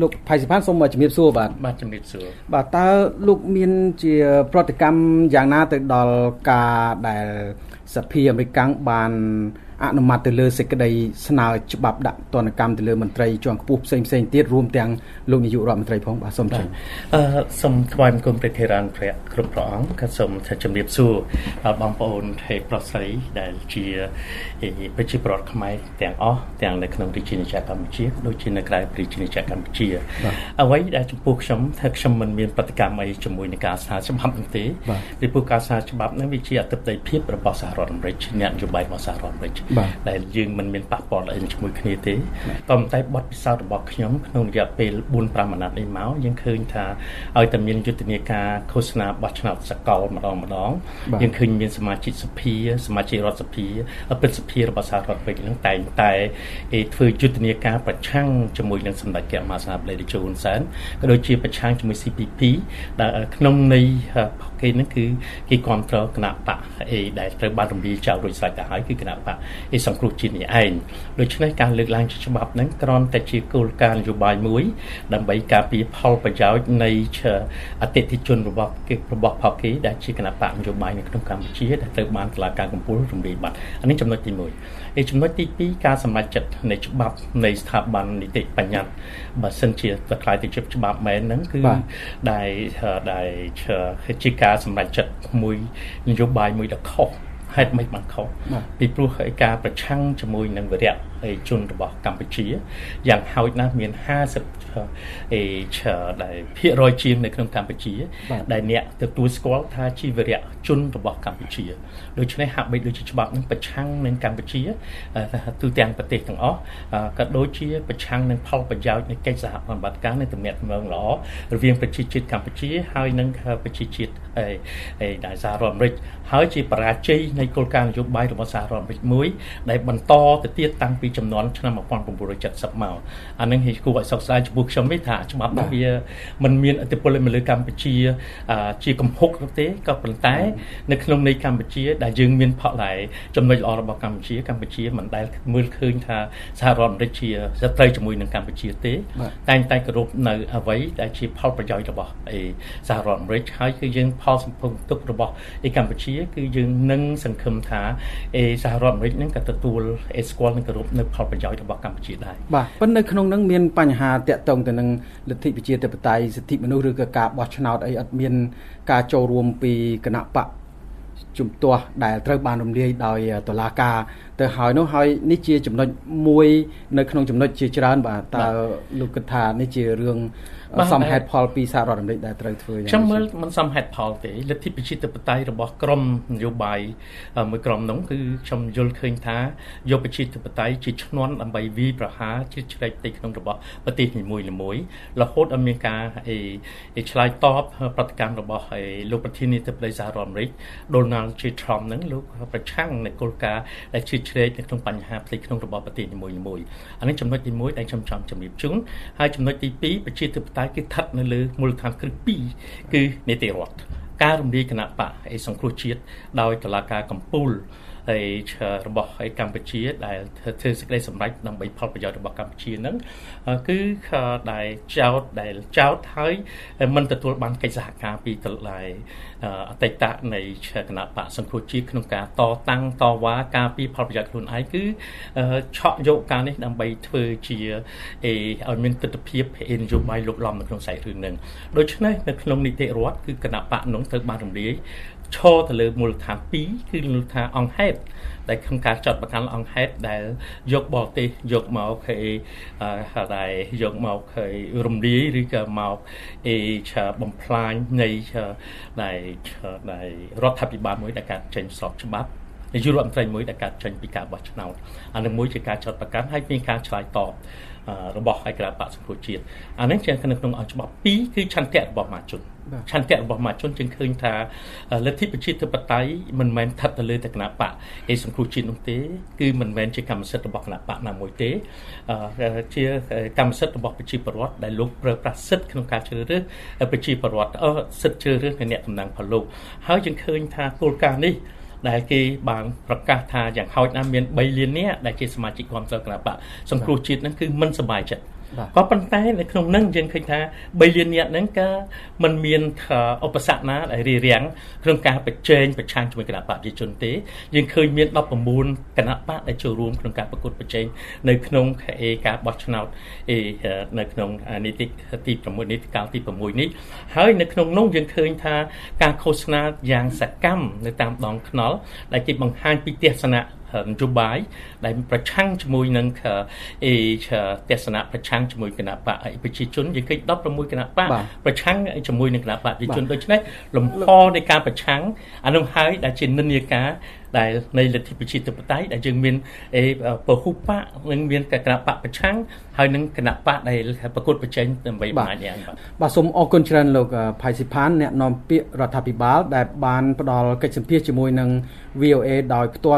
លោកផៃសិផានសូមជំរាបសួរបាទបាទជំរាបសួរបាទតើលោកមានជា ប្រតិកម្មយ៉ាងណាទៅដល់ការដែលសភាអាមេរិកបាន អនុម័តទៅលើសេចក្តីស្នើច្បាប់ដាក់ទណ្ឌកម្មទៅលើមន្ត្រីជាន់ខ្ពស់ផ្សេងផ្សេងទៀតរួមទាំងលោកនាយករដ្ឋមន្ត្រីផងបាទសូមជម្រាបអឺសូមថ្លែងគុំព្រះធេរានព្រះគ្រប់ព្រះអង្គក៏សូមជម្រាបសួរដល់បងប្អូនទេប្រុសស្រីដែលជាប្រជាពលរដ្ឋខ្មែរទាំងអស់ទាំងនៅក្នុងរាជាណាចក្រកម្ពុជាដូចជានៅក្រៅរាជាណាចក្រកម្ពុជាអ្វីដែលចំពោះខ្ញុំថាខ្ញុំមិនមានប្រតិកម្មអីជាមួយនឹងការស្នើច្បាប់នោះទេពីព្រោះការស្នើច្បាប់នោះវាជាអធិបតេយ្យភាពរបស់សហរដ្ឋអាមេរិកអ្នកនយោបាយរបស់សហរដ្ឋអាមេរិកដែលយើងមិនមានប៉ះពាល់អីជាមួយគ្នាទេក៏ប៉ុន្តែបទពិសោធន៍របស់ខ្ញុំក្នុងរយៈពេល4 5អាណត្តិនេះមកយើងឃើញថាឲ្យតែមានយុទ្ធនាការឃោសនាបោះឆ្នោតសកលម្ដងម្ដងយើងឃើញមានសមាជិកសភាសមាជិករដ្ឋសភាព្រឹទ្ធសភារបស់សហរដ្ឋអាមេរិកនឹងតែងតែធ្វើយុទ្ធនាការប្រឆាំងជាមួយនឹងសម្ដេចកែមហាសាបលេឌីជូនសែនក៏ដូចជាប្រឆាំងជាមួយ CPP ដែលក្នុងន័យគេនឹងគឺគេគ្រប់គ្រងគណៈបកអីដែលត្រូវបានរំលាយចោលរួចស្រេចទៅហើយគឺគណៈបកអីសង្គ្រោះជាតិនេះឯងដូច្នេះការលើកឡើងជាច្បាប់ហ្នឹងគ្រាន់តែជាគោលការណ៍នយោបាយមួយ ដើម្បីការពារផលប្រយោជន៍នៃអតិថិជនរបស់គេរបស់ផកគេដែលជាគណៈបកនយោបាយនៅក្នុងកម្ពុជាដែលត្រូវបានតុលាការកំពូលរំលាយបាត់អានេះចំណុចទី1ឯចំណុចទី2ការសម្រេចចិត្តនៃច្បាប់នៃស្ថាប័ននីតិបញ្ញត្តិបើសិនជាទៅខ្លាយទៅជាច្បាប់មែនហ្នឹងគឺដែលដែលជាការសម្រេចចិត្តមួយនយោបាយមួយដ៏ខុស ហេតុមិនបានខុសពីព្រោះការប្រឆាំងជាមួយនឹងវិរៈជនរបស់កម្ពុជាយ៉ាងហោចណាស់មាន50អេឆដែលភាគរយជាងនៅក្នុងកម្ពុជា ដែលអ្នកទទួលស្គាល់ថាជីវរៈជនរបស់កម្ពុជាដូច្នេះហាក់បីដូចជាច្បាប់នឹងប្រឆាំងនឹងកម្ពុជាទូទាំងប្រទេសទាំងអស់ក៏ដូចជាប្រឆាំងនឹងផលប្រយោជន៍នៃកិច្ចសហប្រតិបត្តិការនៃទំនាក់ទំនងល្អរវាងប្រជាជាតិកម្ពុជាហើយនិងប្រជាជាតិអេដែលសហរដ្ឋអាមេរិកហើយជាបរាជ័យនៃគោលការណ៍នយោបាយរបស់សហរដ្ឋអាមេរិកមួយដែលបន្តទៅទៀតតាំងពីចំនួនឆ្នាំ1970មកអានឹងគួរឲ្យសិក្សាចំពោះខ្ញុំវិញថាច្បាប់នេះវាមិនមានឥទ្ធិពលមកលើកម្ពុជាជាកំហុកទេក៏ប៉ុន្តែ នៅក្នុងនៃកម្ពុជា ដែលយើងមានផលដែរចំណុចល្អរបស់កម្ពុជាកម្ពុជាមិនដែលមើលឃើញថាសហរដ្ឋអាមេរិកជាសត្រូវជាមួយនឹងកម្ពុជាទេ តែងតែគោរពនៅអ្វីដែលជាផលប្រយោជន៍របស់អីសហរដ្ឋអាមេរិកហើយគឺយើងផលសម្ពងទុករបស់អីកម្ពុជា គឺយើងនឹងសង្ឃឹមថាអេសហរដ្ឋអាមេរិកនឹងក៏ទទួលអេស្គាល់នឹងគោរពនៅផលប្រយោជន៍របស់កម្ពុជាដែរបាទប៉ុន្តែនៅក្នុងនឹងមានបញ្ហាតាក់ទងទៅនឹងលទ្ធិប្រជាធិបតេយ្យសិទ្ធិមនុស្សឬក៏ការបោះឆ្នោតអីអត់មាន ការចូលរួមពីគណៈបកជំទាស់ដែលត្រូវបានរំលាយដោយតុលាការ ទៅហើយនោះហើយនេះជាចំណុចមួយ នៅក្នុងចំណុចជាច្រើនបាទតើលោកគិតថានេះជារឿងសមហេតុផលពីសហរដ្ឋអាមេរិកដែលត្រូវធ្វើយ៉ាងខ្ញុំមើលមិនសមហេតុផលទេលទ្ធិប្រជាធិបតេយ្យរបស់ក្រមនយោបាយមួយក្រមនោះគឺខ្ញុំយល់ឃើញថាយកប្រជាធិបតេយ្យជាឈ្នន់ដើម្បីវាយប្រហារជាជ្រែកទីក្នុងរបស់ប្រទេសនីមួយៗរហូតដល់មានការអីឆ្លើយតបប្រតិកម្មរបស់លោកប្រធានាធិបតីសហរដ្ឋអាមេរិក Donald J Trump នឹងលោកប្រឆាំងនៃគោលការណ៍ដែលជ្រៀតជ្រែកនៅក្នុងបញ្ហាផ្ទៃក្នុងរបស់ប្រទេសនីមួយៗអានេះចំណុចទី1ដែលខ្ញុំចង់ជម្រាបជូនហើយចំណុចទី2ប្រជាធិបតេយ្យតែគឺស្ថិតនៅលើមូលដ្ឋានគ្រឹះ2គឺនីតិរដ្ឋការរំលាយគណៈបកអីសង្គ្រោះជាតិដោយតឡាការកម្ពុជា ហើយរបស់ឯកម្ពុជាដែលធ្វើសេចក្តីសម្រេចដើម្បីផលប្រយោជន៍របស់កម្ពុជាហ្នឹងគឺដែលចោតដែលចោតហើយមិនទទួលបានកិច្ចសហការពីតឡាយអតីតនៃគណៈបកសង្គ្រោះជាតិក្នុងការតតាំងតវ៉ាការពីផលប្រយោជន៍ខ្លួនឯងគឺឆក់យកការនេះដើម្បីធ្វើជាអេឲ្យមានទស្សនវិជ្ជានយោបាយលោកលំនៅក្នុងខ្សែរឿងហ្នឹងដូច្នេះនៅក្នុងនីតិរដ្ឋគឺគណៈបកនោះត្រូវបានរំលាយឈរទៅលើមូលដ្ឋាន2គឺមូលដ្ឋានអង្គហេតុដែលក្នុងការចាត់បង្កាន់អង្គហេតុដែលយកបរទេសយកមកគេដែលយកមកគេរំលាយឬក៏មកអេឆាបំផ្លាញនៃដែលដែលរដ្ឋាភិបាលមួយដែលការចេញស្របច្បាប់ នាយករដ្ឋមន្ត្រីមួយដែលកើតចេញពីការបោះឆ្នោតអានឹងមួយជាការចាត់បង្កាន់ហើយមានការឆ្លើយតបរបស់ឯករាជ្យបកសង្គ្រោះជាតិអានេះជានៅក្នុងច្បាប់2គឺឆន្ទៈរបស់មហាជនឆន្ទៈរបស់មហាជនជាងឃើញថាលទ្ធិប្រជាធិបតេយ្យមិនមែនស្ថិតទៅលើតែគណៈបកឯសង្គ្រោះជាតិនោះទេគឺមិនមែនជាកម្មសិទ្ធិរបស់គណៈបកណាមួយទេជាកម្មសិទ្ធិរបស់ប្រជាពលរដ្ឋដែលលោកប្រើប្រាស់សិទ្ធិក្នុងការជ្រើសរើសប្រជាពលរដ្ឋសិទ្ធិជ្រើសរើសអ្នកតំណាងផលលោកហើយយើងឃើញថាគោលការណ៍នេះ ដែលគេបានប្រកាសថាយ៉ាងហោចណាស់មាន3លាននាក់ដែលជាសមាជិកគ្រប់គ្រងគណៈបកសង្គ្រោះជាតិហ្នឹងគឺមិនសប្បាយចិត្ត ក៏ប៉ុន្តែនៅក្នុងនឹងយើងឃើញថា3លាននាក់ហ្នឹងក៏มันមានឧបសគ្គណាដែលរារាំងក្នុងការប្រជែងប្រឆាំងជាមួយគណៈបកប្រជាជនទេយើងឃើញមាន19គណៈបកដែលចូលរួមក្នុងការប្រកួតប្រជែងនៅក្នុងការបោះឆ្នោតនៅក្នុងនីតិទី6នីតិកាលទី6នេះហើយនៅក្នុងនោះយើងឃើញថាការឃោសនាយ៉ាងសកម្មនៅតាមដងថ្នល់ដែលគេបង្ហាញពីទស្សនៈ នយោបាយដែលប្រឆាំងជាមួយនឹងអេទស្សនៈប្រឆាំងជាមួយគណៈបកប្រជាជនយើងឃើញ16គណៈបកប្រឆាំងជាមួយនឹងគណៈបកប្រជាជនដូច្នេះលំហនៃការប្រឆាំងអានោះហើយដែលជានិន្នាការដែលនៃលទ្ធិប្រជាធិបតេយ្យដែលយើងមានអេពហុបកនិងមានគណៈបកប្រឆាំងហើយនឹងគណៈបកដែលប្រកួតប្រជែងដើម្បីបានយ៉ាងបាទបាទសូមអរគុណច្រើនលោកផៃស៊ីផានអ្នកនាំពាក្យរដ្ឋាភិបាលដែលបានផ្ដល់កិច្ចសម្ភាសជាមួយនឹង VOA ដោយផ្ទាល់